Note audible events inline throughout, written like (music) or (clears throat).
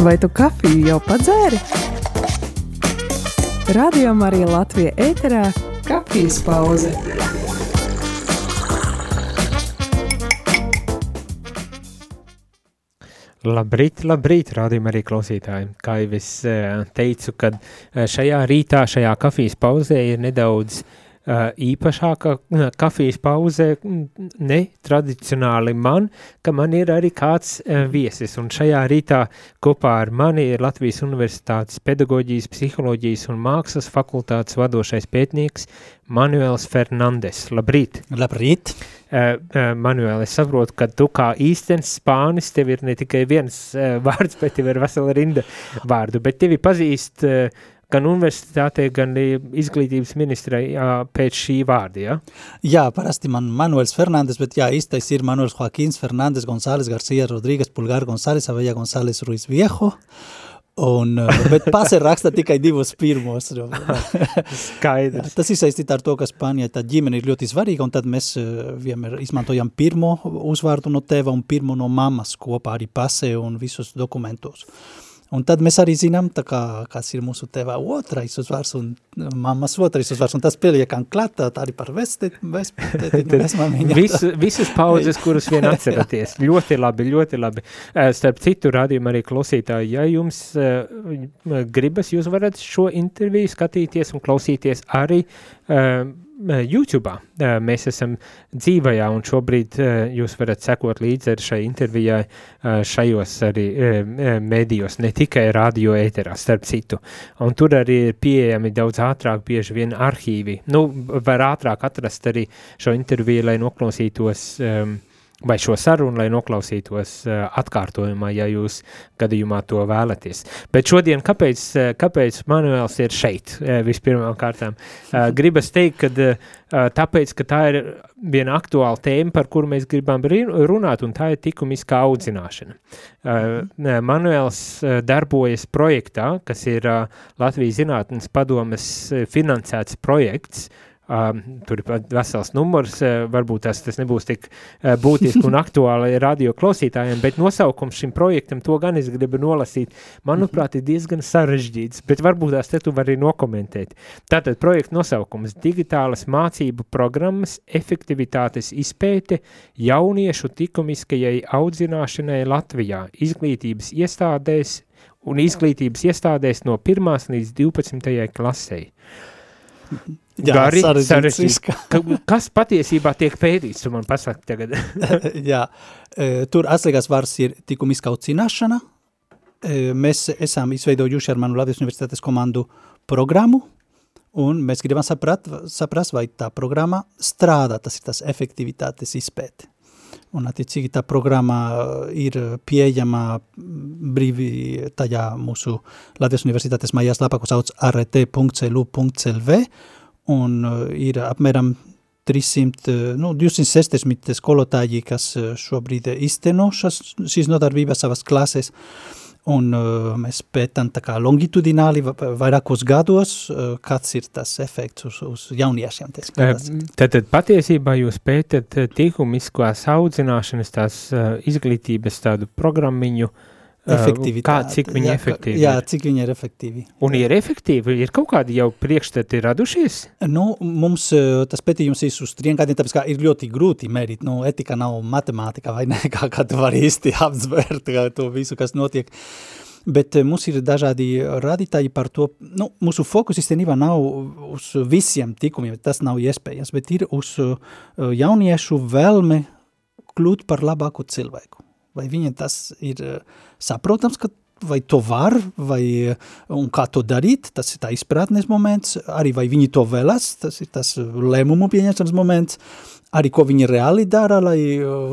Vai tu kafiju jau padzēri? Radio Marija Latvija ēterā - kafijas pauze. Labrīt, labrīt, rādījumā arī klausītāji. Kā jau es eh, teicu, kad eh, šajā rītā, šajā kafijas pauzē ir nedaudz uh, īpašāka kafijas pauze ne tradicionāli man, ka man ir arī kāds viesis, un šajā rītā kopā ar mani ir Latvijas Universitātes pedagoģijas, psiholoģijas un mākslas fakultātes vadošais pētnieks Manuels Fernandes. Labrīt! Labrīt! Manuēl, es saprotu, ka tu kā īstenis spānis, tev ir ne tikai viens (laughs) vārds, bet tev ir vesela rinda vārdu, bet tevi pazīst uh, gan universitātei, gan izglītības ministrai jā, pēc šī vārda, ja? Jā, parasti man Manuels Fernandes, bet jā, īstais ir Manuels Joaquins Fernandes González Garcia Rodrīgas Pulgar González Avella González Ruiz Viejo, Un, bet pase raksta tikai divus pirmos. (laughs) (laughs) Skaidrs. Tas ir saistīts ar to, ka Spānijā tā ģimene ir ļoti svarīga, un tad mēs vienmēr izmantojam pirmo uzvārdu no teva un pirmo no mammas kopā arī pase un visus dokumentos. Uh, Un tad mēs arī zinām, kā, kas ir mūsu tevā otrais uzvārds un mammas otrais uzvārds, un tas pieliekam klāt, arī par vesti, vesti, (laughs) Visu, visas paudzes, kuras vien (laughs) atceraties. ļoti labi, ļoti labi. Starp citu rādījumu arī klausītāji, ja jums uh, gribas, jūs varat šo interviju skatīties un klausīties arī uh, YouTube. Mēs esam dzīvajā, un šobrīd jūs varat sekot līdzi ar šai intervijai šajos arī medijos, ne tikai radio ēterā, starp citu. Un tur arī ir pieejami daudz ātrāk, bieži vien arhīvi. Nu, var ātrāk atrast arī šo interviju, lai noklausītos um, vai šo sarunu, lai noklausītos uh, atkārtojumā, ja jūs gadījumā to vēlaties. Bet šodien, kāpēc, uh, kāpēc Manuēls ir šeit uh, vispirmām kārtām? Uh, gribas teikt, ka uh, tāpēc, ka tā ir viena aktuāla tēma, par kuru mēs gribam runāt, un tā ir tikumiskā audzināšana. Manuēls darbojas projektā, kas ir Latvijas zinātnes padomes finansēts projekts, uh, tur ir vesels numurs, uh, varbūt tas, tas nebūs tik uh, būtiski un (laughs) aktuāli radio klausītājiem, bet nosaukums šim projektam, to gan es gribu nolasīt, manuprāt, ir diezgan sarežģīts, bet varbūt tās te tu vari nokomentēt. Tātad projekta nosaukums – digitālas mācību programmas efektivitātes izpēte jauniešu tikumiskajai audzināšanai Latvijā, izglītības iestādēs un izglītības iestādēs no 1. līdz 12. klasei. Jā, gari, sarežģīti. Kas patiesībā tiek pētīts, tu man pasaki tagad? (laughs) Jā, e, tur atslēgās vārds ir tikuma izkaucināšana. E, mēs esam izveidojuši ar manu Latvijas universitātes komandu programmu, un mēs gribam saprat, saprast, vai tā programma strādā, tas ir tas efektivitātes izpēte. Un, attiecīgi, tā programma ir pieejama brīvi tajā mūsu Latvijas universitātes mājās lapā, ko sauc art.lu.lv, un uh, ir apmēram 300, uh, nu, 260 skolotāji, kas uh, šobrīd izteno šas, šīs nodarbības savas klases, un uh, mēs pētam tā kā longitudināli vairākos gados, uh, kāds ir tas efekts uz, uz jauniešiem. Tad, tad patiesībā jūs pētat tikumiskās audzināšanas tās uh, izglītības tādu programmiņu, uh, Efektivitāte. Kā, cik viņi jā, efektīvi jā, cik viņi ir efektīvi. Un ir efektīvi? Ir kaut kādi jau priekšstati radušies? Nu, mums tas pētījums ir uz triem gadiem, tāpēc kā ir ļoti grūti mērīt. Nu, etika nav matemātika vai ne, (laughs) kā, kā tu vari īsti apzvērt to visu, kas notiek. Bet mums ir dažādi rādītāji par to, nu, mūsu fokus īstenībā nav uz visiem tikumiem, tas nav iespējams, bet ir uz jauniešu vēlme kļūt par labāku cilvēku. Vai viņiem tas ir uh, saprotams, ka vai to var, vai, un kā to darīt, tas ir tā izpratnes moments, arī vai viņi to vēlas, tas ir tas lēmumu pieņemšanas moments, arī ko viņi reāli dara, lai,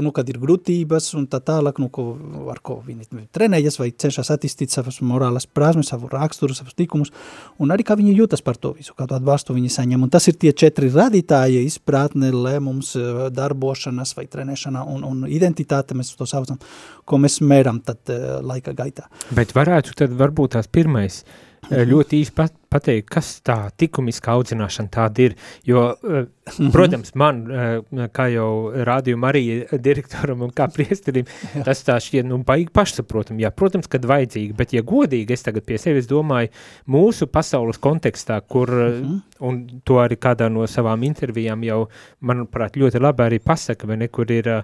nu, kad ir grūtības un tā tālāk, nu, ko, ar ko viņi trenējas vai cenšas attīstīt savas morālas prasmes, savu raksturu, savus tikumus, un arī kā viņi jūtas par to visu, kādu atbalstu viņi saņem. Un tas ir tie četri radītāji, izpratne, lēmums, darbošanas vai trenēšana un, un identitāte, mēs to saucam, ko mēs mēram tad laika gaitā. Bet varētu tad varbūt tās pirmais, uh, ļoti īsti pat, pateikt, kas tā tikumiska audzināšana tāda ir, jo, uh, protams, man, uh, kā jau rādījuma arī direktoram un kā priesterim, tas tā šķiet, nu, baigi pašsaprotam, jā, protams, kad vajadzīgi, bet, ja godīgi, es tagad pie sevis domāju, mūsu pasaules kontekstā, kur, uh -huh. un to arī kādā no savām intervijām jau, manuprāt, ļoti labi arī pasaka, vai ne, kur ir uh,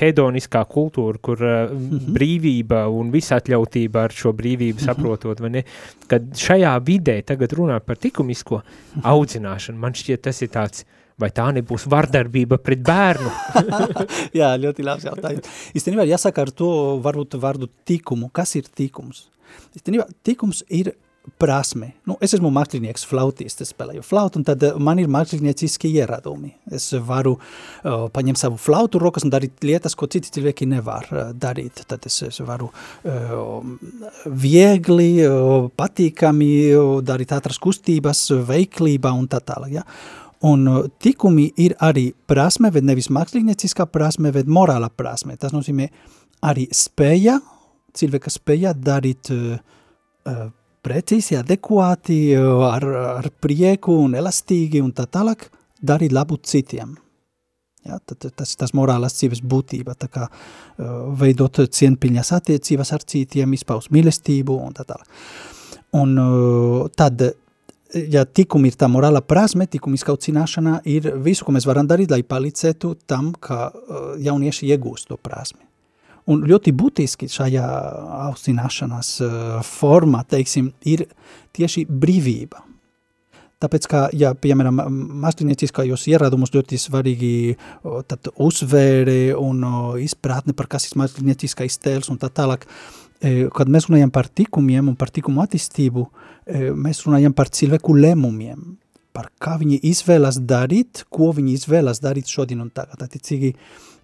hedoniskā kultūra, kur uh, uh -huh. brīvība un visatļautība ar šo brīvību saprotot, vai ne, kad šajā vidē tagad runā par tikumisko audzināšanu, man šķiet tas ir tāds, vai tā nebūs vardarbība pret bērnu? (laughs) Jā, ļoti labs jautājums. Īstenībā jāsaka ar to varbūt vārdu tikumu. Kas ir tikums? Īstenībā tikums ir prasme. Nu, es esmu mākslinieks, flautists, es spēlēju flautu, un tad eh, man ir mākslinieciski ieradumi. Es varu uh, paņemt savu flautu rokas un darīt lietas, ko citi cilvēki nevar uh, darīt. Tad es, es varu uh, viegli, uh, patīkami uh, darīt ātras kustības, veiklībā un tā tālāk. Ja? Un tikumi ir arī prasme, bet nevis mākslinieciskā prasme, bet morāla prasme. Tas nozīmē arī spēja, cilvēka spēja darīt uh, uh, precīzi, adekvāti, ar, ar prieku un elastīgi un tā tālāk darīt labu citiem. Ja, tad, tas ir tas morālās dzīves būtība, tā kā uh, veidot cienpiļņas attiecības ar citiem, izpaust mīlestību un tā tālāk. Un uh, tad, ja tikumi ir tā morāla prasme, tikumi izkaucināšanā ir visu, ko mēs varam darīt, lai palīdzētu tam, ka jaunieši iegūst to prasmi. Un ļoti būtiski šajā audzināšanās formā, teiksim, ir tieši brīvība. Tāpēc, kā, ja, piemēram, mākslinieciskajos ieradumus ļoti svarīgi tad uzvēre un izpratne par kas ir mākslinieciskais tēls un tā tālāk, kad mēs runājam par tikumiem un par tikumu attīstību, mēs runājam par cilvēku lēmumiem, par kā viņi izvēlas darīt, ko viņi izvēlas darīt šodien un tagad. Attiecīgi, e,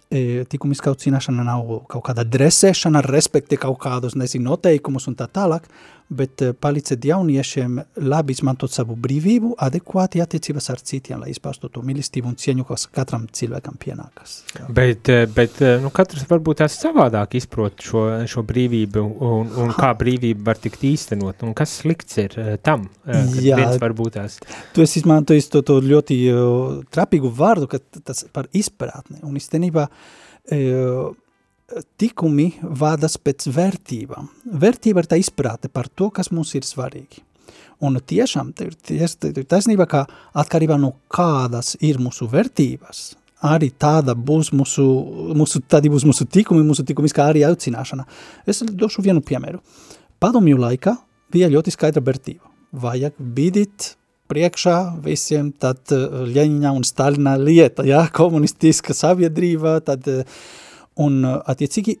tikuma izkaucināšana nav kaut kāda dresēšana, respekti kaut kādus, nezinu, noteikumus un tā tālāk, bet e, palīdzēt jauniešiem labi izmantot savu brīvību, adekvāti attiecības ar citiem, lai izpaustu to mīlestību un cieņu, kas katram cilvēkam pienākas. Jā. Bet, e, bet e, nu, katrs varbūt tās savādāk izprot šo, šo brīvību un, un kā brīvība var tikt īstenot, un kas slikts ir tam, Jā, viens varbūt tās. Tu esi izmantojis to, to ļoti trapīgu vārdu, ka tas par izpratni, un īstenībā uh, tikumi vadas pēc vērtībām. Vērtība ir tā izprāte par to, kas mums ir svarīgi. Un tiešām ir ties, taisnība, ka atkarībā no kādas ir mūsu vērtības, arī tāda būs mūsu, mūsu, tādi būs mūsu tikumi, mūsu tikumiskā arī aucināšana. Es došu vienu piemēru. Padomju laikā bija ļoti skaidra vērtība. Vajag bīdīt priekšā visiem tad Ļeņņa un Stalina lieta, ja, (laughs) komunistiska sabiedrība, tad uh, Un, uh, attiecīgi,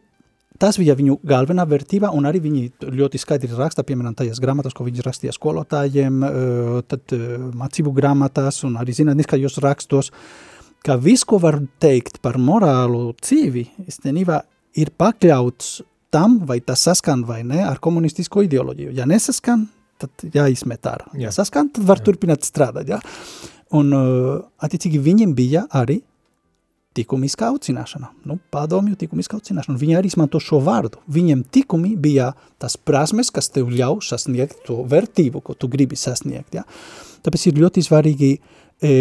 tas bija viņu galvenā vērtība, un arī viņi ļoti skaidri raksta, piemēram, tajās grāmatās, ko viņi rakstīja skolotājiem, uh, tad uh, mācību grāmatās un arī zinātniskajos rakstos, ka viss, ko var teikt par morālu dzīvi, īstenībā ir pakļauts tam, vai tas saskan vai ne ar komunistisko ideoloģiju. Ja nesaskan, tad jāizmet ārā. Ja saskan, tad var Jā. turpināt strādāt. Ja? Un, attiecīgi, viņiem bija arī tikumiskā audzināšana, nu, padomju tikumiskā audzināšana. Viņi arī izmanto šo vārdu. Viņiem tikumi bija tas prasmes, kas tev ļauj sasniegt to vērtību, ko tu gribi sasniegt. Ja? Tāpēc ir ļoti svarīgi e,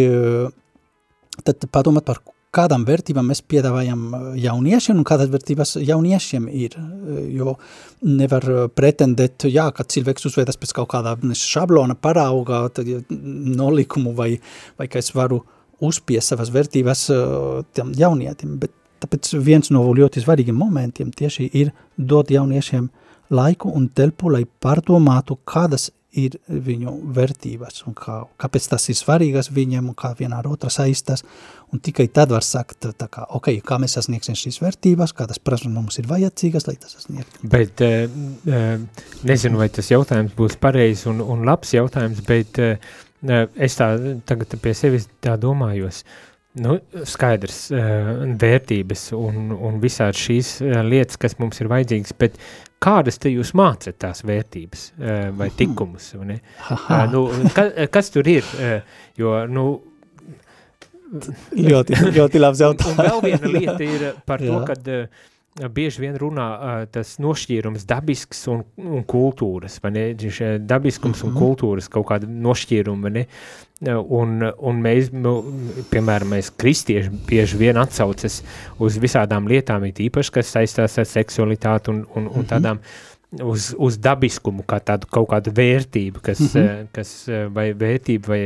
tad padomāt par kādām vērtībām mēs piedāvājam e, jauniešiem un kādas vērtības jauniešiem ir, e, jo nevar pretendēt, jā, ka cilvēks uzvedas pēc kaut kādā šablona parauga, nolikumu vai, vai ka es varu uh, uzspies savas vērtības uh, tiem jaunietim, bet tāpēc viens no ļoti svarīgiem momentiem tieši ir dot jauniešiem laiku un telpu, lai pārdomātu, kādas ir viņu vērtības un kā, kāpēc tas ir svarīgas viņiem un kā viena ar otra saistas. Un tikai tad var sakt, tā kā, ok, kā mēs sasniegsim šīs vērtības, kādas prasmes mums ir vajadzīgas, lai tas sasniegtu. Bet uh, nezinu, vai tas jautājums būs pareizs un, un labs jautājums, bet Es tā tagad pie sevis tā domājos. Nu, skaidrs, vērtības un, un visādi šīs lietas, kas mums ir vajadzīgas, bet kādas te jūs mācat tās vērtības vai tikumus? Ne? Nu, ka, kas tur ir? Jo, nu, ļoti, ļoti labs jautājums. Un, un vēl viena lieta ir par to, kad bieži vien runā uh, tas nošķīrums dabisks un, un kultūras, vai ne, dabiskums mm -hmm. un mhm. kultūras kaut kāda nošķīruma, vai ne, un, un mēs, nu, piemēram, mēs kristieši bieži vien atsaucas uz visādām lietām, it īpaši, kas saistās ar seksualitāti un, un, un mm -hmm. tādām uz, uz dabiskumu, kā tādu kaut kādu vērtību, kas, mm -hmm. kas vai vērtību, vai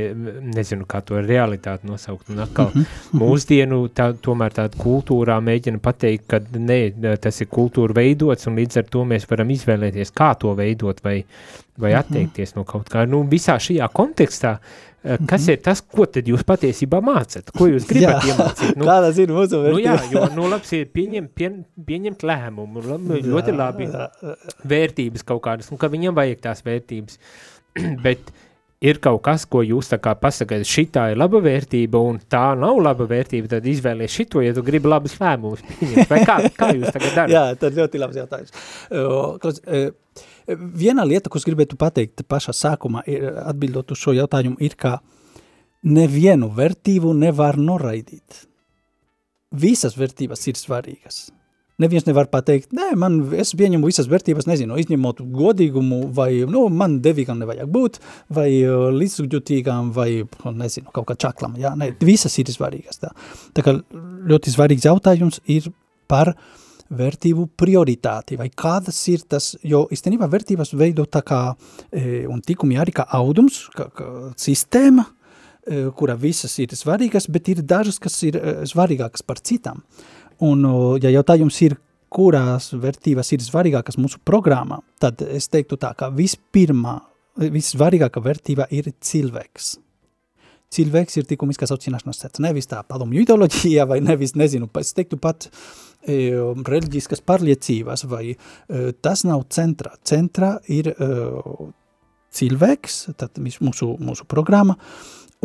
nezinu, kā to realitāti nosaukt. Un atkal mm -hmm. mūsdienu tā, tomēr tāda kultūrā mēģina pateikt, ka ne, tas ir kultūra veidots, un līdz ar to mēs varam izvēlēties, kā to veidot, vai, vai mhm. atteikties no kaut kā. Nu, visā šajā kontekstā Eh, kas ir tas, ko tad jūs patiesībā mācat? Ko jūs gribat iemācīt? Nu, Kādas ir mūsu vērtības? Nu, jā, jo, nu, labs ir pieņem, pie, pieņemt lēmumu, labi, ļoti labi vērtības kaut kādas, un ka viņam vajag tās vērtības, (clears throat) bet ir kaut kas, ko jūs tā kā pasakāt, šitā ir laba vērtība, un tā nav laba vērtība, tad izvēlies šito, ja tu gribi labas lēmumus pieņemt, vai kā, kā jūs tagad (laughs) darat? jā, tad ļoti labs jautājums. Uh, Viena lieta, ko es gribētu pateikt pašā sākumā, ir, atbildot uz šo jautājumu, ir, ka nevienu vērtību nevar noraidīt. Visas vērtības ir svarīgas. Neviens nevar pateikt, nē, man, es pieņemu visas vērtības, nezinu, izņemot godīgumu, vai, nu, man devīgam nevajag būt, vai līdzjūtīgām, vai, nezinu, kaut kā čaklam, jā, ne, visas ir svarīgas, tā. Tā kā ļoti svarīgs jautājums ir par uh, vērtību prioritāti, vai kādas ir tas, jo īstenībā vērtības veido tā kā, e, un tikumi arī kā audums, kā, kā sistēma, e, kura visas ir svarīgas, bet ir dažas, kas ir e, svarīgākas par citām. Un, ja jautājums ir, kurās vērtības ir svarīgākas mūsu programmā, tad es teiktu tā, ka vispirmā, vissvarīgākā vērtība ir cilvēks. Cilvēks ir tikumiskās aucināšanas sets, nevis tā padomju ideoloģija vai nevis, nezinu, es teiktu pat E, reliģiskas pārliecības, vai e, tas nav centrā. Centrā ir e, cilvēks, tad mūsu, mūsu programma,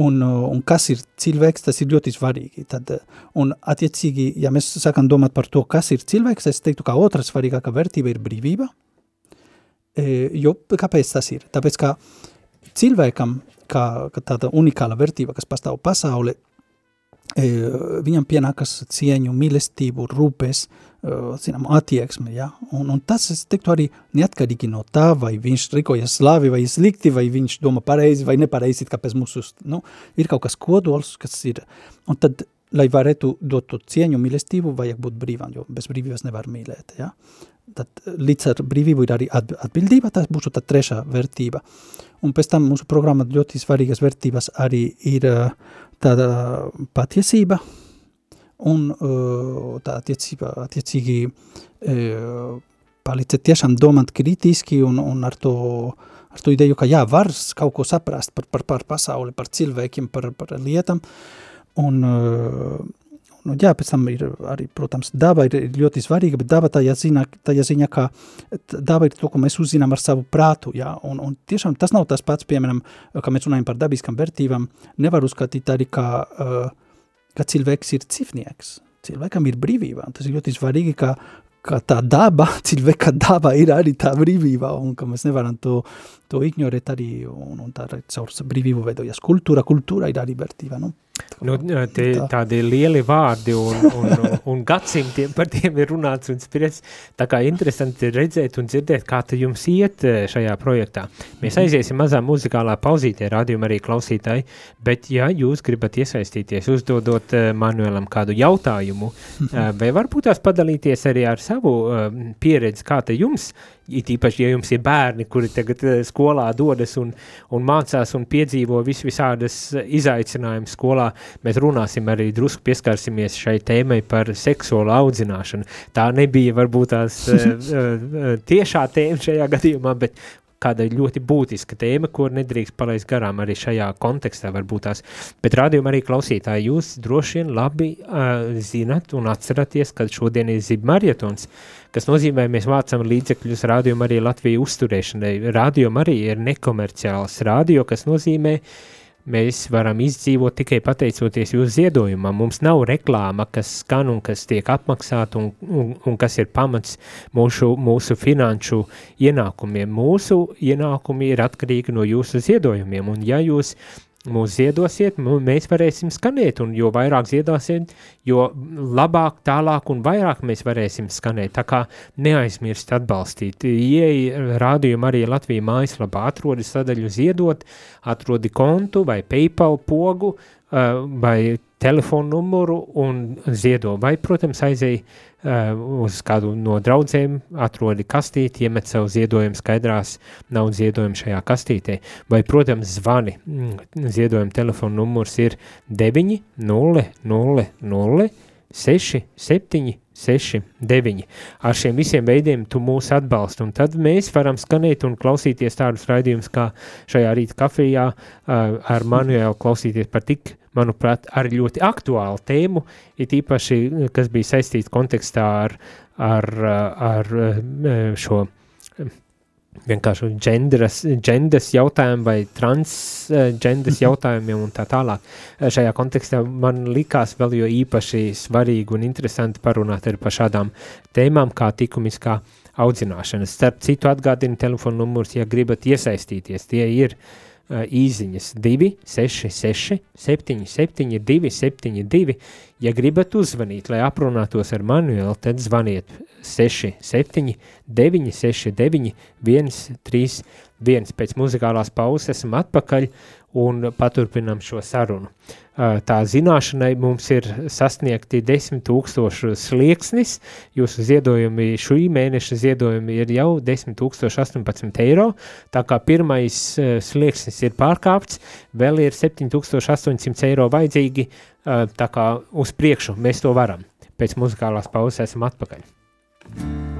un, un kas ir cilvēks, tas ir ļoti svarīgi. Tad, un attiecīgi, ja mēs sākam domāt par to, kas ir cilvēks, es teiktu, ka otra svarīgākā vērtība ir brīvība, jo kāpēc tas ir? Tāpēc, ka cilvēkam, kā, kā tāda unikāla vērtība, kas pastāv pasaulē, viņam pienākas cieņu, mīlestību, rūpes, zinām, attieksme, ja? un, un tas, es teiktu, arī neatkarīgi no tā, vai viņš rikojas slavi vai slikti, vai viņš doma pareizi vai nepareizi, kāpēc mūsu, nu, ir kaut kas kodols, kas ir, un tad, lai varētu dot to cieņu, mīlestību, vajag būt brīvam, jo bez brīvības nevar mīlēt, ja? Tad līdz ar brīvību ir arī atbildība, tas būtu tā trešā vērtība. Un pēc tam mūsu programma ļoti svarīgas vērtības arī ir tāda patiesība un tā attiecība, attiecīgi palīdzēt tiešām domāt kritiski un, un ar to, ar to ideju, ka jā, var kaut ko saprast par, par, par pasauli, par cilvēkiem, par, par lietām, un Nu, jā, pēc tam ir arī, protams, daba ir ļoti svarīga, bet daba tajā ziņā, tajā ziņā ka daba ir to, ko mēs uzzinām ar savu prātu, jā, un, un tiešām tas nav tas pats, piemēram, ka mēs runājam par dabiskām vērtībām, nevar uzskatīt arī, ka, ka cilvēks ir cifnieks, cilvēkam ir brīvība, tas ir ļoti svarīgi, ka, ka tā daba, (laughs) cilvēka daba ir arī tā brīvība, un ka mēs nevaram to, to ignorēt arī, un, un tā brīvību veidojas kultūra, kultūra ir arī vērtība, nu. Nu, tie, tādi lieli vārdi un, un, un gadsimtiem par tiem ir runāts un spriests. Tā kā interesanti redzēt un dzirdēt, kā tu jums iet eh, šajā projektā. Mēs aiziesim mazā muzikālā pauzītē, rādījumā arī klausītāji, bet ja jūs gribat iesaistīties, uzdodot uh, Manuēlam kādu jautājumu, vai (laughs) varbūt tās padalīties arī ar savu pieredzi, kā te jums it īpaši, ja jums ir bērni, kuri tagad uh, skolā dodas un, un mācās un piedzīvo vis visādas izaicinājumus skolā, mēs runāsim arī drusku pieskarsimies šai tēmai par seksuālu audzināšanu. Tā nebija varbūt tās uh, (laughs) tiešā tēma šajā gadījumā, bet kāda ļoti būtiska tēma, kur nedrīkst palaist garām arī šajā kontekstā varbūt tās. Bet rādījumā arī klausītāji, jūs droši vien labi uh, zinat un atceraties, ka šodien ir zibmarietons, kas nozīmē, mēs vācam līdzekļus rādījumā arī Latviju uzturēšanai. Rādījumā arī ir nekomerciāls rādio, kas nozīmē, uh, mēs varam izdzīvot tikai pateicoties jūsu ziedojumam. Mums nav reklāma, kas skan un kas tiek apmaksāta un, un, un kas ir pamats mūsu, mūsu finanšu ienākumiem. Mūsu ienākumi ir atkarīgi no jūsu ziedojumiem, un ja jūs mūs ziedosiet, mēs varēsim skanēt, un jo vairāk ziedosiet, jo labāk, tālāk un vairāk mēs varēsim skanēt. Tā kā neaizmirst atbalstīt. Ieej rādījumu arī Latvija mājaslapā, atrodi sadaļu ziedot, atrodi kontu vai PayPal pogu, uh, vai telefonu numuru un ziedo, vai, protams, aizēj uh, uz kādu no draudzēm, atrodi kastīti, iemet savu ziedojumu skaidrās naudas ziedojumu šajā kastītē, vai, protams, zvani. Mm, ziedojuma telefonu numurs ir 9 0 0 0 6 7 6, 9. Ar šiem visiem veidiem tu mūs atbalsti, un tad mēs varam skanēt un klausīties tādus raidījumus, kā šajā rīta kafijā uh, ar Manuēlu klausīties par tik manuprāt, arī ļoti aktuālu tēmu, it īpaši, kas bija saistīts kontekstā ar, ar, ar šo vienkārši gendras, gendras jautājumu vai transgendas (laughs) jautājumiem un tā tālāk. Šajā kontekstā man likās vēl jo īpaši svarīgi un interesanti parunāt arī par šādām tēmām kā tikumiskā audzināšana. Starp citu atgādinu telefonu numurs, ja gribat iesaistīties, tie ir uh, īziņas 266 77 272. Ja gribat uzvanīt, lai aprunātos ar Manuelu, tad zvaniet 67 969 131. Pēc muzikālās pauzes esam atpakaļ un paturpinām šo sarunu. Tā zināšanai mums ir sasniegti 10 tūkstošu slieksnis, jūsu ziedojumi, šī mēneša ziedojumi ir jau 10 tūkstoši 18 eiro, tā kā pirmais slieksnis ir pārkāpts, vēl ir 7800 eiro vajadzīgi, tā kā uz priekšu mēs to varam. Pēc muzikālās pauzes esam atpakaļ. tout-puissant,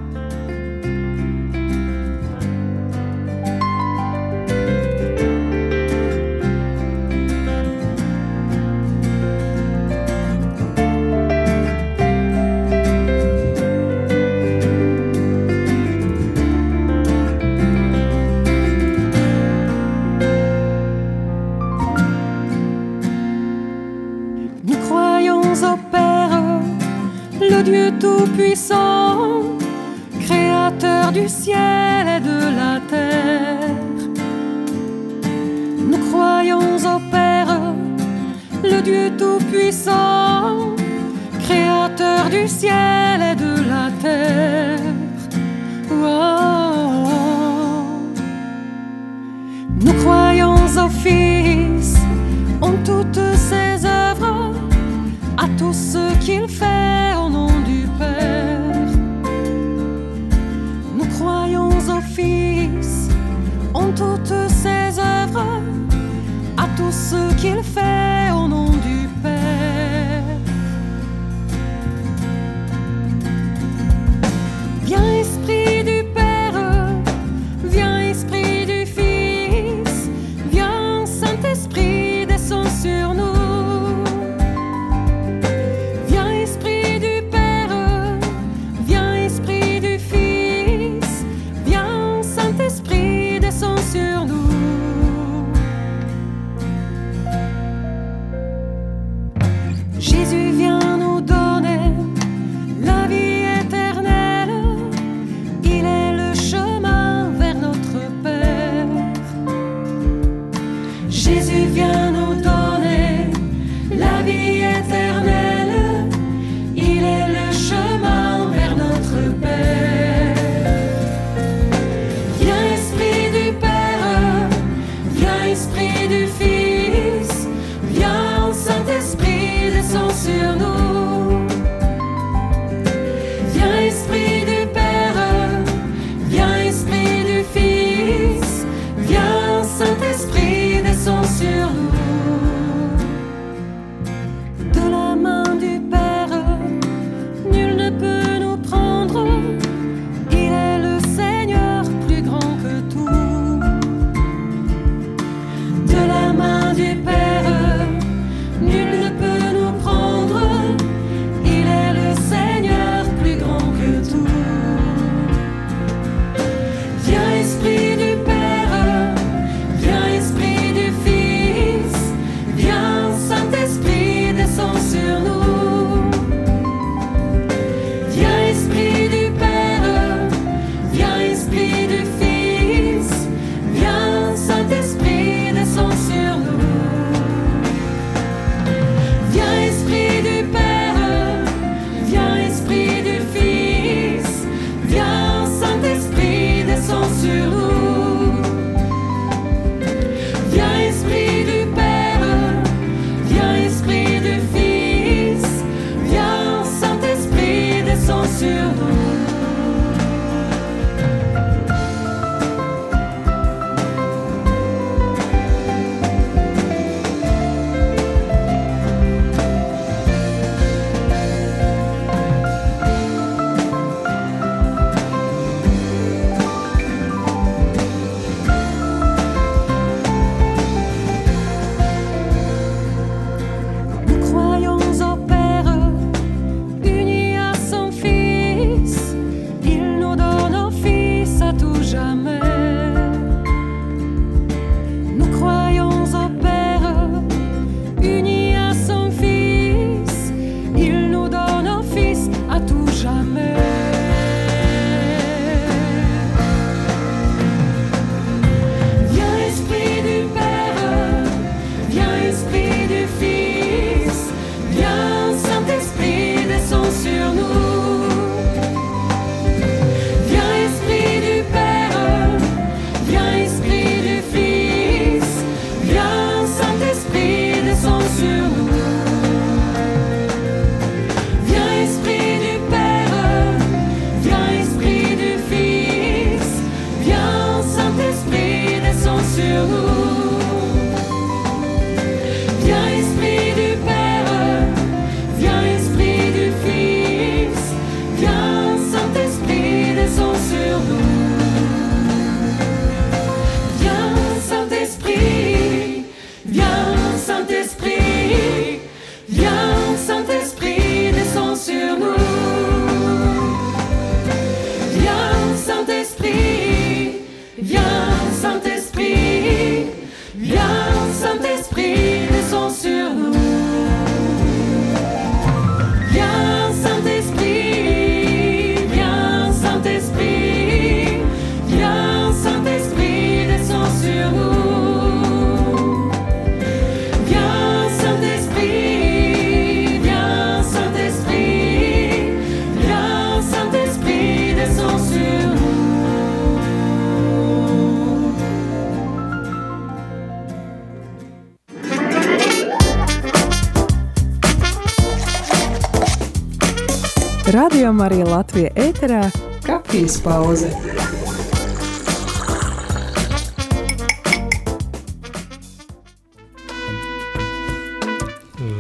Radio Marija Latvija ēterā - kafijas pauze.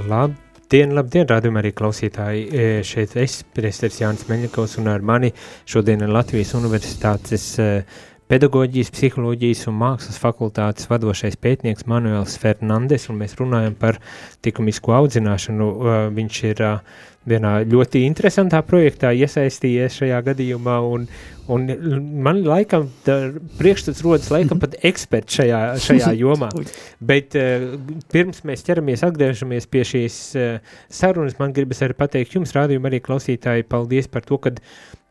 Labdien, labdien, rādījumā arī klausītāji. E, Šeit es, priesteris Jānis Meļņakovs, un ar mani šodien ir Latvijas Universitātes e, pedagoģijas, psiholoģijas un mākslas fakultātes vadošais pētnieks Manuels Fernandes, un mēs runājam par likumisko audzināšanu. E, Viņš ir ā, vienā ļoti interesantā projektā iesaistījies šajā gadījumā, un, un man laikam priekšstats rodas laikam pat eksperts šajā, šajā (laughs) jomā. Bet uh, pirms mēs ķeramies, atgriežamies pie šīs uh, sarunas, man gribas arī pateikt jums, rādījuma arī klausītāji, paldies par to, kad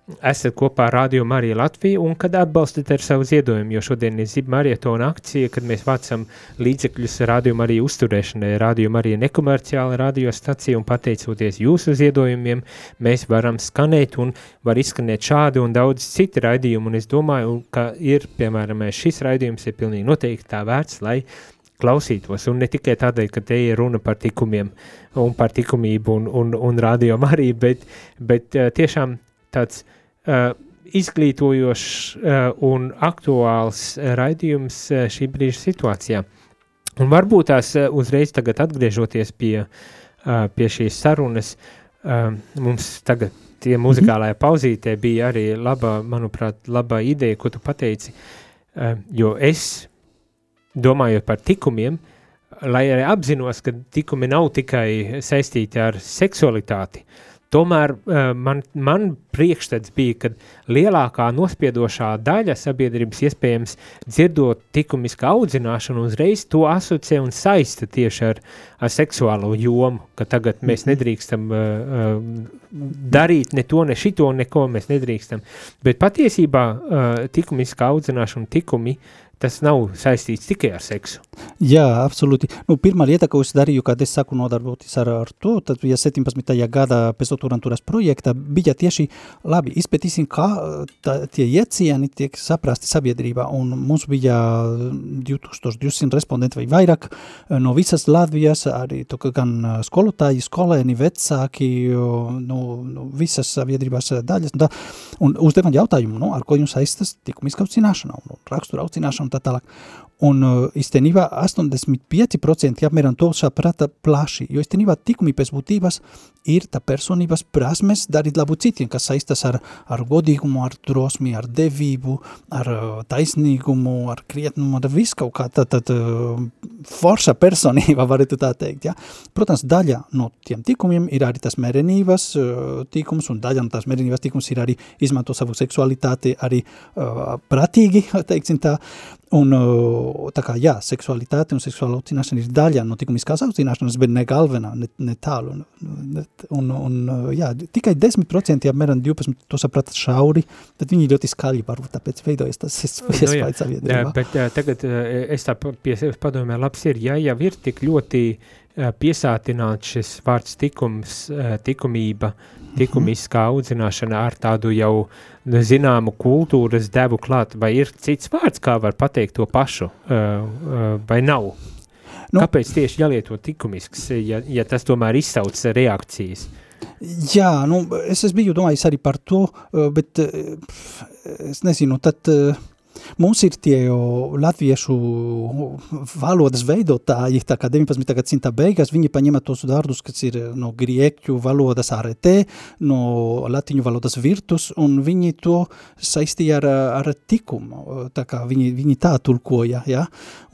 esat kopā ar Rādio Mariju Latviju un kad atbalstat ar savu ziedojumu, jo šodien ir Zib marietona akcija, kad mēs vācam līdzekļus Rādio Mariju uzturēšanai. Rādio Marija nekomerciāla radiostacija un pateicoties jūsu ziedojumiem, mēs varam skanēt un var izskanēt šādi un daudz citi raidījumi, un es domāju, ka ir, piemēram, šis raidījums ir pilnīgi noteikti tā vērts, lai klausītos, un ne tikai tādēļ, ka te ir runa par tikumiem un par tikumību un, un, un radio arī, bet, bet uh, tiešām tāds uh, izglītojošs uh, un aktuāls uh, raidījums uh, šī brīža situācijā. Un varbūt tās uh, uzreiz tagad atgriežoties pie, uh, pie šīs sarunas, uh, mums tagad tie muzikālajā pauzītē bija arī laba, manuprāt, laba ideja, ko tu pateici, uh, jo es, domājot par tikumiem, lai arī apzinos, ka tikumi nav tikai saistīti ar seksualitāti, Tomēr uh, man, man priekšstats bija, ka lielākā nospiedošā daļa sabiedrības iespējams dzirdot likumiskā audzināšanu, uzreiz to asociē un saista tieši ar, ar seksuālo jomu, ka tagad mēs nedrīkstam uh, uh, darīt ne to, ne šito, neko mēs nedrīkstam. Bet patiesībā uh, likumiskā audzināšana, tikumi, tas nav saistīts tikai ar seksu. Jā, absolūti. Nu, pirmā lieta, ko es darīju, kad es saku nodarboties ar, ar to, tad ja 17. gada pēcdoktorantūras projekta bija tieši, labi, izpētīsim, kā tā, tie iecieni tiek saprasti sabiedrībā, un mums bija 2200 respondenti vai vairāk no visas Latvijas, arī to, gan skolotāji, skolēni, vecāki, no, no visas sabiedrības daļas, un, tā, un uzdevan jautājumu, nu, ar ko jums saistas tikumiska audzināšana, un rakstura audzināšana, un tā tālāk. Un īstenībā 85% apmēram to saprata plaši, jo īstenībā tikumi pēc būtības ir tā personības prasmes darīt labu citiem, kas saistas ar, ar godīgumu, ar drosmi, ar devību, ar taisnīgumu, ar krietnumu, ar visu kaut kā tā, tā, tā forša personība, (laughs) varētu tā teikt. Ja? Protams, daļa no tiem tikumiem ir arī tas merenības tikums, un daļa no tās merenības tikums ir arī izmanto savu seksualitāti arī uh, pratīgi, (laughs) teiksim tā, Un tā kā, jā, seksualitāte un seksuāla audzināšana ir daļa no tikumiskās audzināšanas, bet ne galvenā, ne, ne tālu. Un, un, un jā, tikai 10%, apmēram 12% to saprata šauri, tad viņi ļoti skaļi varbūt tāpēc veidojas tas iespējas no, sabiedrībā. Bet tagad es tā pie sevis padomēju, labs ir, ja jau ir tik ļoti piesātināts šis vārds tikums, tikumība, tikumiskā audzināšana ar tādu jau zināmu kultūras devu klāt, vai ir cits vārds, kā var pateikt to pašu, vai nav? Nu, Kāpēc tieši jālieto likumisks, ja, ja tas tomēr izsauc reakcijas? Jā, nu, es, es biju domājis arī par to, bet es nezinu, tad Mums ir tie latviešu valodas veidotāji, tā kā 19. gadsimta beigās, viņi paņēma tos vārdus, kas ir no grieķu valodas arete, no latiņu valodas virtus, un viņi to saistīja ar, ar tikumu, tā kā viņi, viņi tā tulkoja, ja?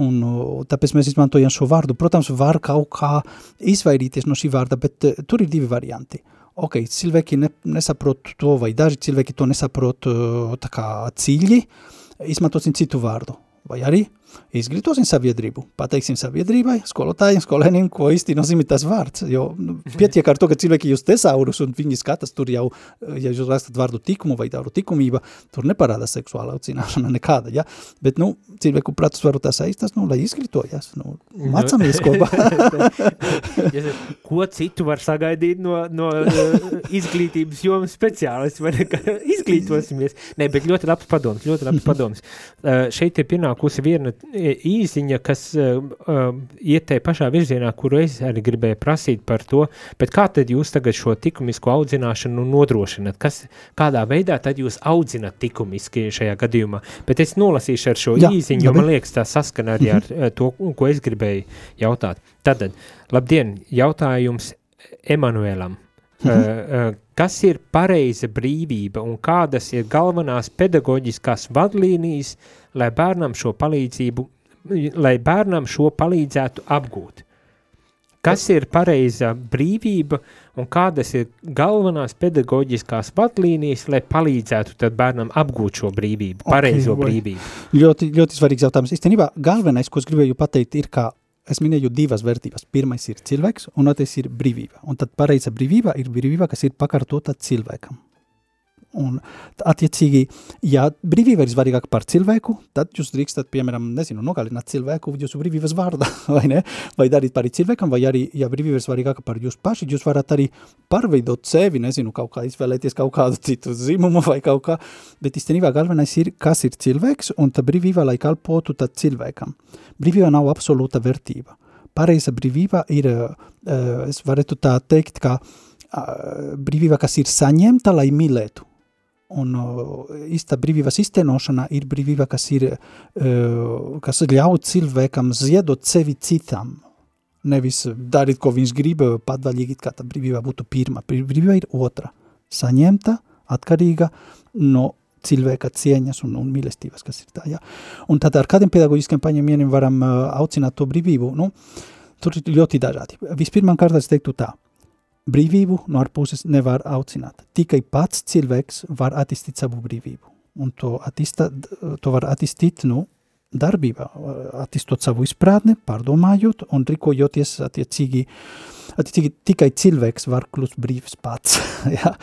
un tāpēc mēs izmantojam šo vārdu. Protams, var kaut kā izvairīties no šī vārda, bet tur ir divi varianti ok, cilvēki ne, nesaprot to, vai daži cilvēki to nesaprot tā kā dziļi, izmantosim citu vārdu. Vai izglītosim sabiedrību, pateiksim sabiedrībai, skolotājiem, skolēniem, ko īsti nozīmē tas vārds. Jo nu, pietiek ar to, ka cilvēki jūs tesaurus un viņi skatās tur jau, ja jūs rakstat vārdu tikumu vai tādu tikumība, tur neparāda seksuāla aucināšana (laughs) nekāda, ja? Bet, nu, cilvēku pratus varu tā saistas, nu, lai izglītojas, nu, mācamies (laughs) kopā. (laughs) ko citu var sagaidīt no, no uh, izglītības jomas speciālisti, vai ne, izglītosimies? Nē, bet ļoti labs padoms, ļoti labs padoms. Uh, šeit ir pienākusi viena īziņa, kas uh, uh, iet tajā pašā virzienā, kuru es arī gribēju prasīt par to, bet kā tad jūs tagad šo tikumisko audzināšanu nodrošinat? Kas, kādā veidā tad jūs audzinat tikumiski šajā gadījumā? Bet es nolasīšu ar šo Jā, īziņu, jo man liekas tā saskana arī ar uh, to, ko es gribēju jautāt. Tātad, labdien, jautājums Emanuēlam. Mhm. Uh, uh, kas ir pareiza brīvība un kādas ir galvenās pedagoģiskās vadlīnijas, lai bērnam šo palīdzību, lai bērnam šo palīdzētu apgūt. Kas ir pareiza brīvība un kādas ir galvenās pedagoģiskās vadlīnijas, lai palīdzētu tad bērnam apgūt šo brīvību, pareizo okay, brīvību? Ļoti, ļoti svarīgs jautājums. Īstenībā galvenais, ko es gribēju pateikt, ir, ka es minēju divas vērtības. Pirmais ir cilvēks, un otrais ir brīvība. Un tad pareiza brīvība ir brīvība, kas ir pakārtota cilvēkam. Un, attiecīgi, ja brīvība ir svarīgāka par cilvēku, tad jūs drīkstat, piemēram, nezinu, nogalināt cilvēku jūsu brīvības vārdā, (laughs) vai ne? Vai darīt par cilvēkam, vai arī, ja brīvība ir svarīgāka par jūs paši, jūs varat arī pārveidot sevi, nezinu, kaut kā izvēlēties kaut kādu citu zimumu vai kaut kā, bet īstenībā galvenais ir, kas ir cilvēks, un tā brīvība, lai kalpotu tad cilvēkam. Brīvība nav absolūta vērtība. Pareiza brīvība ir, uh, es varētu tā teikt, ka brīvība, kas ir saņemta, lai mīlētu Un īsta brīvības iztenošana ir brīvība, kas, ir, kas ļauj cilvēkam ziedot sevi citam. Nevis darīt, ko viņš grib, patvaļīgi, kā tā brīvība būtu pirma. Brīvība ir otra. Saņemta, atkarīga no cilvēka cieņas un, un mīlestības, kas ir tā. Ja? Un tad ar kādiem pedagoģiskiem paņēmieniem varam uh, aucināt to brīvību? Nu, tur ir ļoti dažādi. Vispirmām kārtā es teiktu tā – Brīvību no ārpuses nevar aucināt. Tikai pats cilvēks var attīstīt savu brīvību. Un to, attīsta, to var attīstīt nu, darbībā, attīstot savu izpratni, pārdomājot un rīkojoties attiecīgi. Attiecīgi tikai cilvēks var kļūt brīvs pats. (laughs) ja?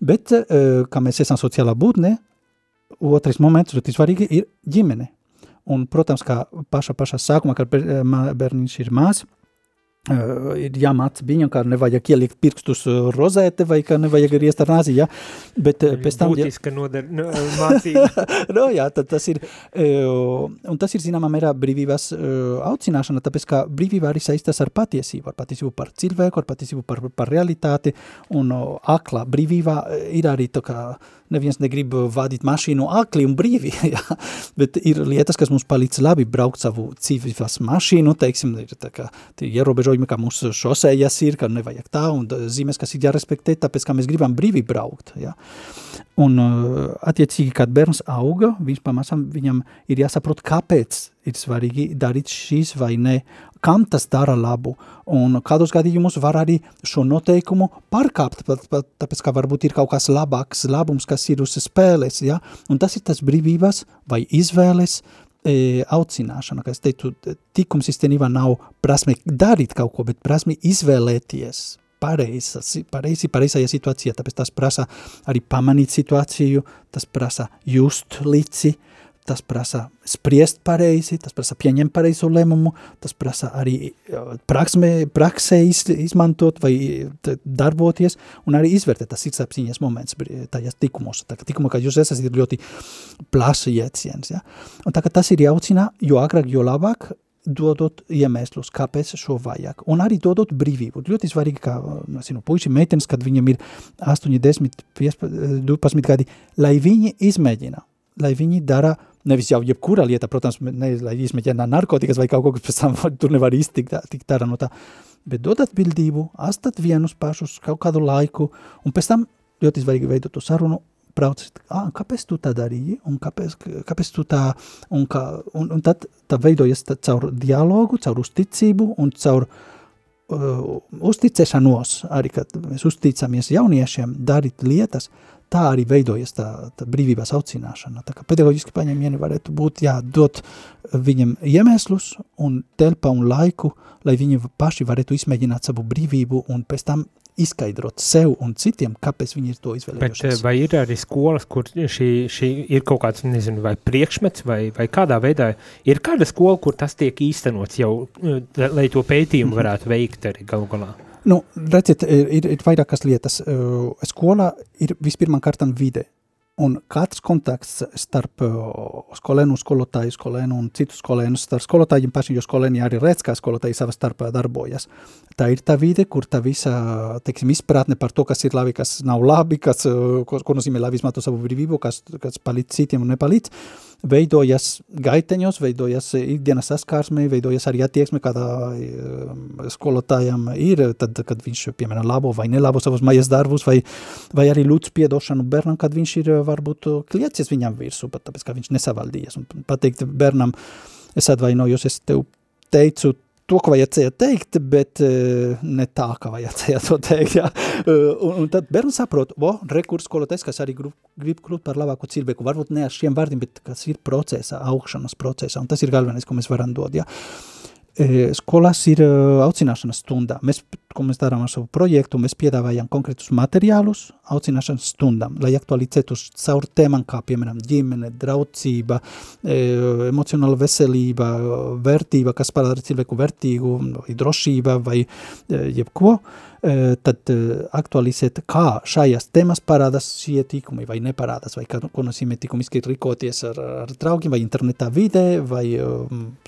Bet, kā mēs esam sociālā būtne, otrais moments, ļoti svarīgi, ir ģimene. Un, protams, kā paša, pašā sākumā, kad bērniņš ir Uh, ir jāmāc viņam, kā nevajag ielikt pirkstus rozēte vai kā nevajag arī iest ar nāzi, ja? bet uh, pēc tam... Būtiska ja... nodar, no, (laughs) mācība. (laughs) no, jā, tad tas ir, un tas ir zināmā mērā brīvības aucināšana, tāpēc kā brīvība arī saistās ar patiesību, ar patiesību par cilvēku, ar patiesību par, par realitāti, un akla brīvība ir arī tā kā neviens negrib vadīt mašīnu akli un brīvi, (laughs) jā, bet ir lietas, kas mums palīdz labi braukt savu cīvības mašīnu, teiksim, ir tā kā tie ierobežojumi, kā mūsu šosējas ir, ka nevajag tā, un zīmes, kas ir jārespektē, tāpēc, ka mēs gribam brīvi braukt, jā. Un attiecīgi, kad bērns auga, viņš pamazām viņam ir jāsaprot, kāpēc ir svarīgi darīt šīs vai ne, kam tas dara labu, un kādos gadījumus var arī šo noteikumu pārkāpt, pat, pat, tāpēc, ka varbūt ir kaut kas labāks labums, kas ir uz spēles, ja? un tas ir tas brīvības vai izvēles e, aucināšana, kā es teicu, tikums īstenībā nav prasme darīt kaut ko, bet prasme izvēlēties, pareizi, pareizi, pareizajā situācijā, tāpēc tas prasa arī pamanīt situāciju, tas prasa just līdzi, uh, tas prasa spriest pareizi, tas prasa pieņemt pareizo lēmumu, tas prasa arī praksmē, praksē iz, izmantot vai darboties un arī izvērtēt tas sirdsapziņas moments tajās tikumos. Tā kā tikuma, kā jūs esat, ir ļoti plašs jēdziens. Ja? Un tā kā tas ir jāucina, jo agrāk, jo labāk, dodot iemeslus, kāpēc šo vajag. Un arī dodot brīvību. Ļoti svarīgi, kā, zinu, puiši, meitenes, kad viņam ir 8, 10, 15, 12 gadi, lai viņi izmēģina, lai viņi dara nevis jau jebkura lieta, protams, ne, lai izmeķēnā narkotikas vai kaut ko, kas pēc tam (laughs) tur nevar iztikt tik tā no tā, bet dod atbildību, astat vienus pašus kaut kādu laiku, un pēc tam ļoti svarīgi veidot to sarunu, brauc, ah, kāpēc tu tā darīji, un kāpēc, kāpēc tu tā, un, kā, un, un tad tā veidojas tā, caur dialogu, caur uzticību un caur uh, uzticēšanos, arī, kad mēs uzticamies jauniešiem darīt lietas, tā arī veidojas tā, tā brīvības aucināšana. Tā kā pedagoģiski paņēmieni varētu būt, jā, dot viņam iemeslus un telpa un laiku, lai viņi paši varētu izmēģināt savu brīvību un pēc tam izskaidrot sev un citiem, kāpēc viņi ir to izvēlējušies. Bet vai ir arī skolas, kur šī, šī ir kaut kāds, nezinu, vai priekšmets, vai, vai kādā veidā, ir kāda skola, kur tas tiek īstenots jau, lai to pētījumu (laughs) varētu veikt arī galu galā? Nu, redziet, ir, ir vairākas lietas. Skolā ir vispirmām kārtām vide. Un katrs kontakts starp skolēnu, skolotāju, skolēnu un citu skolēnu, starp skolotājiem pašiem, jo skolēni arī redz, kā skolotāji savā starpā darbojas. Tā ir tā vide, kur tā visa, teiksim, izpratne par to, kas ir labi, kas nav labi, kas, ko, ko nozīmē labi izmanto savu brīvību, kas, kas palīdz citiem un nepalīdz, veidojas gaiteņos, veidojas ikdienas saskārsmē, veidojas arī attieksme, kādā um, skolotājam ir, tad, kad viņš, piemēram, labo vai nelabo savus mājas darbus, vai, vai arī lūdz piedošanu bērnam, kad viņš ir varbūt kliecies viņam virsū, pat tāpēc, ka viņš nesavaldījies. Un pateikt bērnam, es atvainojos, es tev teicu to, ko vajadzēja teikt, bet uh, ne tā, kā vajadzēja to teikt. Ja? Uh, un, un tad bērns saprot, o, rekurs skolotājs, kas arī grib, grib kļūt par labāku cilvēku, varbūt ne ar šiem vārdiem, bet kas ir procesā, augšanas procesā, un tas ir galvenais, ko mēs varam dot. Ja? Uh, skolās ir uh, aucināšanas stundā. Mēs, ko mēs darām ar savu projektu, mēs piedāvājam konkrētus materiālus aucināšanas stundām, lai aktualizētu caur tēmām kā, piemēram, ģimene, draucība, e, emocionāla veselība, vērtība, kas padara cilvēku vērtīgu, drošība vai e, jebko, e, tad e, aktualizēt, kā šajās tēmas parādās šie tikumi vai neparādās, vai kā, ko nozīmē tikumiski rīkoties ar, ar draugiem, vai internetā vidē, vai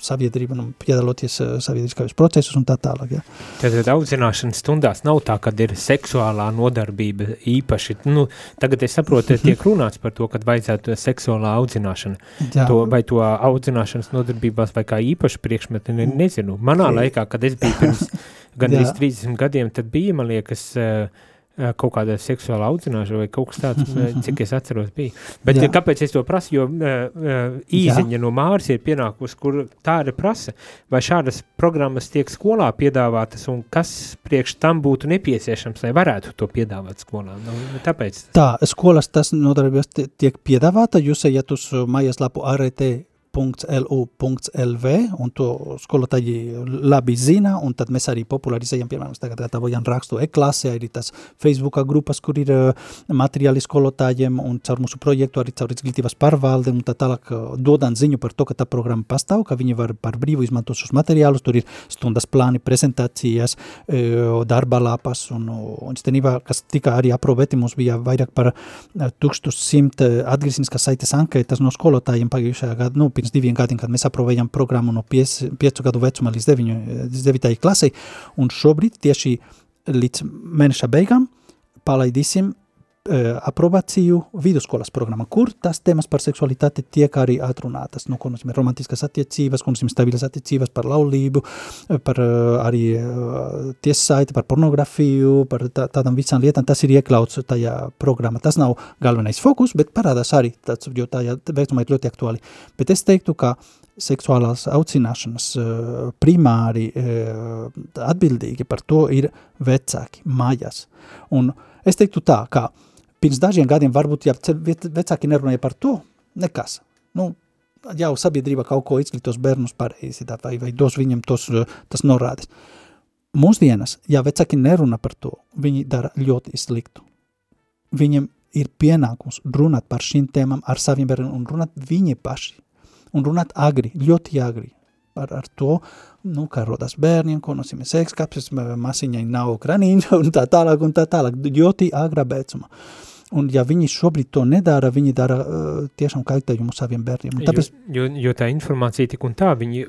sabiedrība, nu, piedaloties sabiedriskajos procesus un tā tālāk. Ja. Tad audzināšanas stundās nav tā, kad ir seksuālā nodarbība īpa īpaši, nu, tagad es saprotu, tiek runāts par to, kad vajadzētu seksuālā audzināšana, Jā. to, vai to audzināšanas nodarbībās vai kā īpaši priekšmeti, ne, nezinu. Manā laikā, kad es biju pirms (laughs) gandrīz 30 gadiem, tad bija, man liekas, uh, kaut kāda seksuāla audzināšana vai kaut kas tāds, (laughs) cik es atceros bija. Bet Jā. kāpēc es to prasu, jo uh, īziņa Jā. no Māris ir pienākusi, kur tāda prasa, vai šādas programmas tiek skolā piedāvātas un kas priekš tam būtu nepieciešams, lai varētu to piedāvāt skolā. Nu, tāpēc. Tā, skolas tas nodarbības tiek piedāvāta, jūs ejat uz mājaslapu ART www.lu.lv, un to skolotāji labi zina, un tad mēs arī popularizējam, piemēram, tagad gatavojam rakstu e-klasē, arī tas Facebookā grupas, kur ir uh, materiāli skolotājiem, un caur mūsu projektu arī caur izglītības pārvalde, un tā tālāk uh, dodam ziņu par to, ka tā programma pastāv, ka viņi var par brīvu izmantot šos materiālus, tur ir stundas plāni, prezentācijas, uh, darba lapas, un, un stenībā, kas tika arī aprobēti, mums bija vairāk par 1100 atgriezniskas saites ankētas no skolotājiem pagājušajā gadu, nu, pirms diviem gadiem, kad mēs aprovējam programmu no 5 gadu vecuma līdz 9, 9 klasei, un šobrīd tieši līdz mēneša beigām palaidīsim aprobāciju vidusskolas programma, kur tas tēmas par seksualitāti tiek arī atrunātas. Nu, ko nozīmē romantiskas attiecības, ko nozīmē stabilas attiecības, par laulību, par uh, arī tiesaiti, par pornografiju, par tā, tādām visām lietām. Tas ir iekļauts tajā programmā. Tas nav galvenais fokus, bet parādās arī tāds, jo tā vecumā ir ļoti aktuāli. Bet es teiktu, ka seksuālās aucināšanas primāri atbildīgi par to ir vecāki mājās. Un es teiktu tā, ka pirms dažiem gadiem varbūt, ja vecāki nerunāja par to, nekas. Nu, jau sabiedrība kaut ko izglītos bērnus pareizi, vai, vai dos viņam tos, tas norādes. Mūsdienas, ja vecāki nerunā par to, viņi dara ļoti sliktu. Viņiem ir pienākums runāt par šīm tēmām ar saviem bērniem un runāt viņi paši. Un runāt agri, ļoti agri par ar to, nu, kā rodas bērniem, ko nozīmē seks, kāpēc masiņai nav kraniņa un tā tālāk un tā tālāk, ļoti agrā bēcuma. Un ja viņi šobrīd to nedara, viņi dara uh, tiešām kaitējumu saviem bērniem. Un tāpēc, jo, jo, jo tā informācija tik un tā, viņi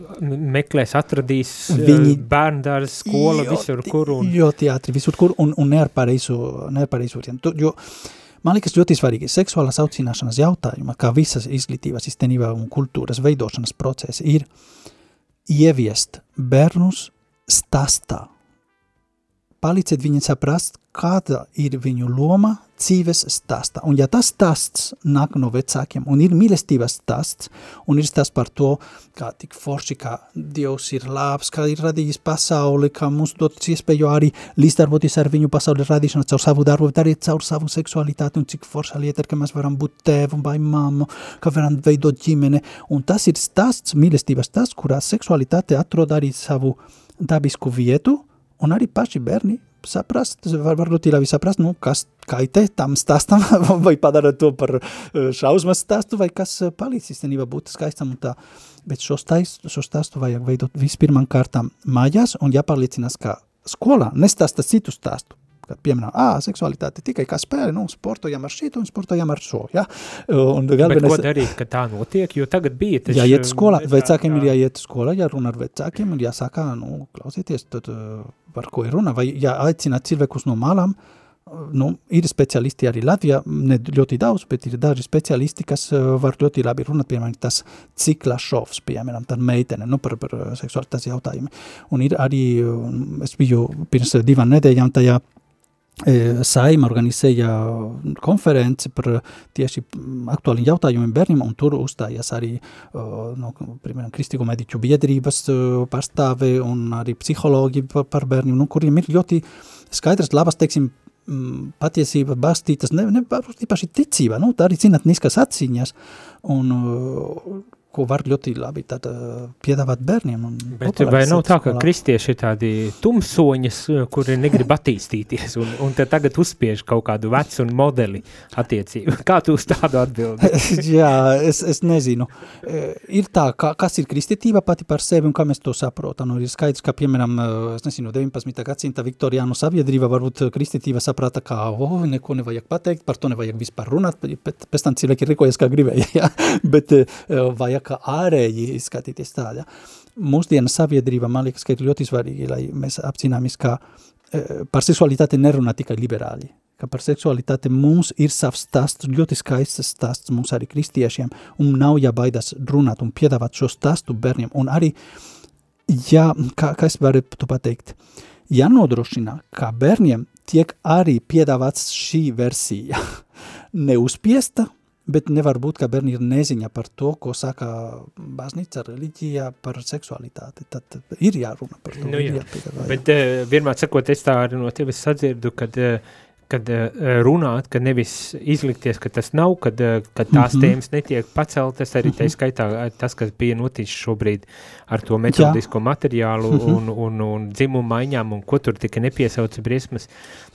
meklēs, atradīs viņi, bērndārs, skola, ļoti, visur kur. Un... Ļoti ātri, visur kur, un, un ne ar pareizu, ne ar pareizu variantu. Jo, man liekas ļoti svarīgi, seksuālās aucināšanas jautājuma, kā visas izglītības īstenībā un kultūras veidošanas procesi ir ieviest bērnus stāstā. Palīdziet viņiem saprast, kāda ir viņu loma dzīves stāstā. Un ja tas stāsts nāk no vecākiem un ir mīlestības stāsts un ir stāsts par to, kā tik forši, kā Dievs ir labs, kā ir radījis pasauli, kā mums dotas iespēju arī līdzdarboties ar viņu pasauli radīšanu caur savu darbu, bet arī caur savu seksualitāti un cik forša lieta ka mēs varam būt tēvu vai mammu, ka varam veidot ģimene. Un tas ir stāsts, mīlestības stāsts, kurā seksualitāte atrod arī savu dabisku vietu un arī paši bērni saprast, var, varbūt ir labi saprast, nu, kas kaitē tam stāstam, (laughs) vai padara to par eh, šausmas stāstu, vai kas eh, palīdz īstenībā būt skaistam un tā. Bet šo stāstu, šo stāstu vajag veidot vispirmām kārtām mājās un jāpārliecinās, ka skolā nestāsta citu stāstu kad piemēram, ā, seksualitāte tikai kā spēle, nu, sportojam ar šito un sportojam ar šo, ja? Un galvenais... Bet ko darīt, ka tā notiek, jo tagad bija tas... Jāiet skolā, vecākiem ir jāiet skolā, jārunā ar vecākiem un jāsaka, nu, klausieties, tad par ko ir runa, vai jāaicina cilvēkus no malām, nu, ir speciālisti arī Latvijā, ne ļoti daudz, bet ir daži speciālisti, kas var ļoti labi runāt, piemēram, tas cikla šovs, piemēram, tā meitene, nu, par, par seksualitātes jautājumi. Un ir arī, es biju pirms divām nedēļām tajā Saima organizēja konferenci par tieši aktuāliem jautājumiem bērniem, un tur uzstājās arī no, piemēram, Kristīgo mediķu biedrības pārstāve un arī psihologi par, par bērniem, nu, kuriem ir ļoti skaidrs, labas, teiksim, patiesība bastītas, ne, ne īpaši ticība, nu, tā arī zinatniskas atziņas, un ko var ļoti labi tad, uh, piedāvāt bērniem. Bet vai nav tā, ka kristieši ir tādi tumsoņas, kuri negrib (laughs) attīstīties, un, un te tagad uzspiež kaut kādu vecu un modeli attiecību? Kā tu uz tādu atbildi? (laughs) Jā, es, es nezinu. Ir tā, kā, kas ir kristietība pati par sevi un kā mēs to saprotam. Nu, ir skaidrs, ka, piemēram, es nezinu, 19. gadsimta Viktorijānu sabiedrība varbūt kristietība saprata, ka, oh, neko nevajag pateikt, par to nevajag vispār runāt, bet pēc tam cilvēki rīkojas, kā gribēja, (laughs) ja? bet vajag kā ārēji izskatīties tādā. Mūsdienu sabiedrība, man liekas, ka ir ļoti svarīgi, lai mēs apcīnāmies, ka e, par seksualitāti nerunā tikai liberāļi, ka par seksualitāti mums ir savs stāsts, ļoti skaists stāsts mums arī kristiešiem, un nav jābaidās runāt un piedāvāt šo stāstu bērniem, un arī, jā, kā, kā es varu to pateikt, jānodrošina, ka bērniem tiek arī piedāvāts šī versija, (laughs) neuzspiesta, Bet nevar būt, ka bērni ir neziņa par to, ko saka baznīca, reliģija par seksualitāti. Tad ir jārunā par to. Nu, jā. Bet uh, vienmēr sakot, es tā arī no tevis sadzirdu, kad uh, kad uh, runāt, ka nevis izlikties, ka tas nav, kad, uh, kad tās mm -hmm. tēmas netiek paceltas, arī tā skaitā tas, kas bija noticis šobrīd ar to metodisko materiālu mm -hmm. un, un, un dzimumu maiņām, un ko tur tika nepiesauca briesmas,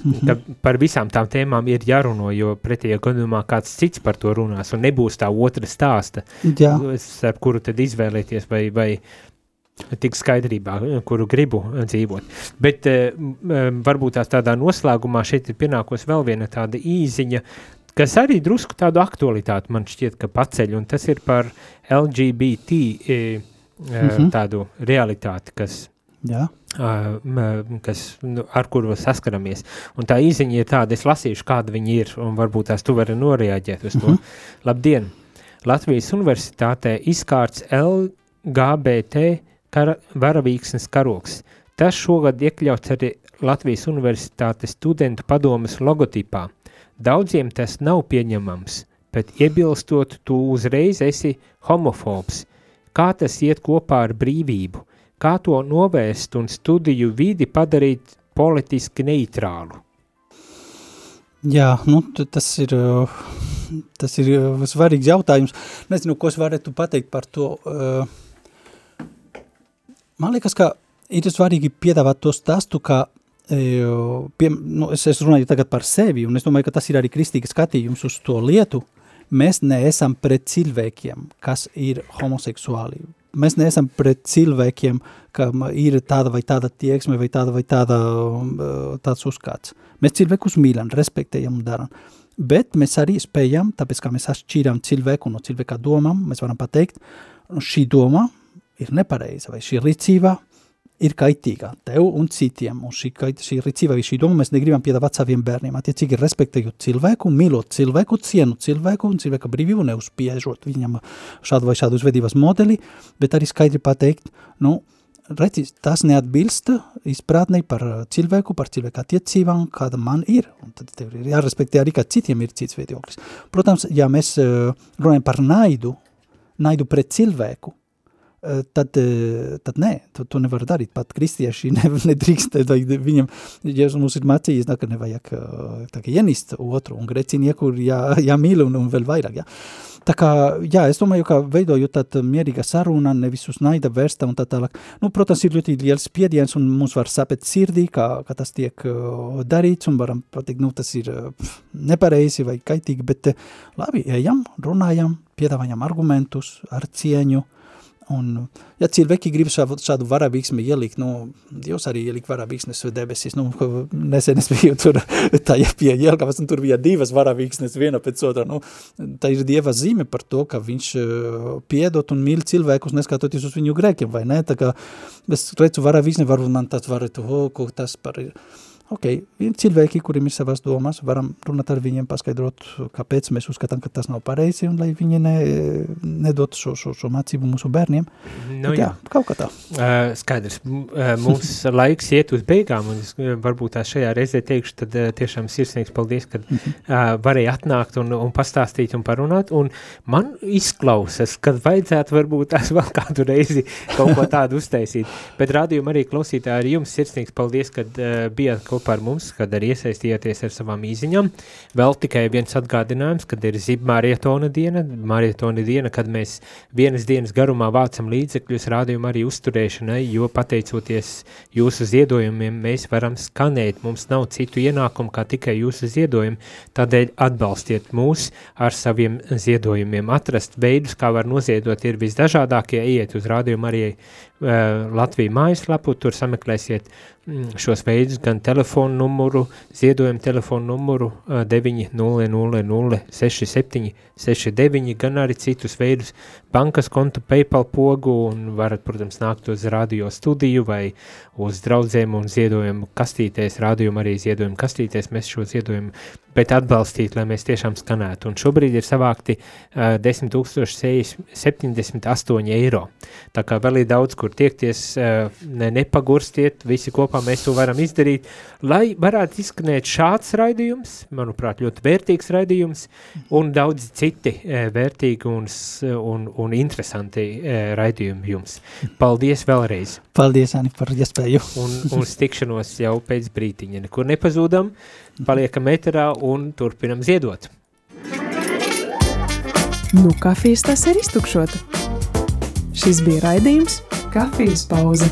mm -hmm. par visām tām tēmām ir jāruno, jo pretējā gadījumā kāds cits par to runās, un nebūs tā otra stāsta, Jā. starp kuru tad izvēlēties, vai, vai tik skaidrībā, kuru gribu dzīvot. Bet eh, varbūt tās tādā noslēgumā šeit ir pienākos vēl viena tāda īziņa, kas arī drusku tādu aktualitāti man šķiet, ka paceļ, un tas ir par LGBT -hmm. tādu realitāti, kas Jā. Uh, kas, nu, ar kuru saskaramies. Un tā īziņa ir tāda, es lasīšu, kāda viņi ir, un varbūt tās tu vari noreaģēt uz to. Mm -hmm. Labdien! Latvijas universitātē izkārts LGBT kara, varavīksnes karoks. Tas šogad iekļauts arī Latvijas Universitātes studentu padomas logotipā. Daudziem tas nav pieņemams, bet iebilstot tu uzreiz esi homofobs. Kā tas iet kopā ar brīvību? Kā to novērst un studiju vidi padarīt politiski neitrālu? Jā, nu, tas ir, tas ir svarīgs jautājums. Nezinu, ko es varētu pateikt par to. Uh, man liekas, ka ir svarīgi piedāvāt to stāstu, e, pie, nu, es, es runāju tagad par sevi, un es domāju, ka tas ir arī kristīgs skatījums uz to lietu. Mēs neesam pret cilvēkiem, kas ir homoseksuāli. Mēs neesam pret cilvēkiem, kam ir tāda vai tāda tieksme vai tāda vai tāda, tāds uzskats. Mēs cilvēkus mīlam, respektējam un daram. Bet mēs arī spējam, tāpēc kā mēs atšķīram cilvēku no cilvēka domām, mēs varam pateikt, šī doma ir nepareiza, vai šī rīcība ir kaitīga tev un citiem, un šī, šī rīcība vai šī doma mēs negribam piedāvāt saviem bērniem, attiecīgi respektējot cilvēku, mīlot cilvēku, cienu cilvēku un cilvēka brīvību, neuzspiežot viņam šādu vai šādu uzvedības modeli, bet arī skaidri pateikt, nu, redzi, tas neatbilst izprātnei par cilvēku, par cilvēku attiecībām, kāda man ir, un tad tev ir jārespektē arī, ka citiem ir cits viedoklis. Protams, ja mēs eh, runājam par naidu, naidu pret cilvēku, tad, eh, tad nē, tu, tu nevar darīt. Pat kristieši ne, (laughs) nedrīkst, viņam, Jēzus mums ir mācījis, ka nevajag eh, tā kā ienist otru un grecinieku jā, (laughs) jāmīl un, un vēl vairāk, jā. Tā kā, jā, es domāju, ka veidojot tādu mierīga saruna, nevis uz naida vērsta un tā tālāk. Nu, protams, ir ļoti liels spiediens un mums var sapēt sirdī, kā, kā tas tiek uh, darīts un varam pateikt, nu, tas ir uh, nepareizi vai kaitīgi, bet uh, labi, ejam, runājam, piedāvājam argumentus ar cieņu, Un, ja cilvēki grib šādu, šādu varavīksmi ielikt, nu, Dievs arī ielika varavīksnes debesīs, nu, nesen es biju tur, (laughs) tā ja pie Jelgavas, un tur bija divas varavīksnes viena pēc otra, nu, tā ir Dieva zīme par to, ka viņš uh, piedot un mīl cilvēkus, neskatoties uz viņu grēkiem, vai ne, tā kā es redzu varavīksni, varbūt man tāds varētu, oh, ko tas par ir, ok, ir cilvēki, kuriem ir savas domas, varam runāt ar viņiem, paskaidrot, kāpēc mēs uzskatām, ka tas nav pareizi, un lai viņi ne, nedot šo, šo, šo mācību mūsu bērniem. Nu, Bet, jā, jā, kaut kā tā. Uh, skaidrs, mums (laughs) laiks iet uz beigām, un es varbūt tā šajā reizē teikšu, tad uh, tiešām sirsnīgs paldies, ka uh, varēja atnākt un, un pastāstīt un parunāt, un man izklausas, kad vajadzētu varbūt tās vēl kādu reizi kaut ko (laughs) tādu uztaisīt. Bet rādījumu arī klausītāji, arī jums sirsnīgs paldies, kad uh, bijāt kopā ar mums, kad arī iesaistījāties ar savām īziņām. Vēl tikai viens atgādinājums, kad ir zib marietona diena, marietona diena, kad mēs vienas dienas garumā vācam līdzekļus rādījumu arī uzturēšanai, jo pateicoties jūsu ziedojumiem mēs varam skanēt, mums nav citu ienākumu kā tikai jūsu ziedojumi, tādēļ atbalstiet mūs ar saviem ziedojumiem. Atrast veidus, kā var noziedot, ir visdažādākie, ejiet uz rādījumu arī uh, Latviju mājaslapu, tur sameklēsiet šos veidus, gan telefonu numuru, ziedojumu telefonu numuru 900-6769, gan arī citus veidus, bankas kontu, PayPal pogu un varat, protams, nākt uz radio studiju vai uz draudzēm un ziedojumu kastītēs, rādījumu arī ziedojumu kastītēs, mēs šo ziedojumu bet atbalstīt, lai mēs tiešām skanētu. Un šobrīd ir savākti uh, 10 78 eiro. Tā kā vēl ir daudz, kur tiekties, uh, ne, nepagurstiet, visi kopā mēs to varam izdarīt, lai varētu izskanēt šāds raidījums, manuprāt, ļoti vērtīgs raidījums, un daudz citi uh, vērtīgi un, un, un interesanti uh, raidījumi jums. Paldies vēlreiz! Paldies, Ani, par iespēju! un, un stikšanos jau pēc brītiņa. Nekur nepazūdam, paliekam eterā un turpinam ziedot. Nu, kafijas tas ir iztukšota. Šis bija raidījums Kafijas pauze.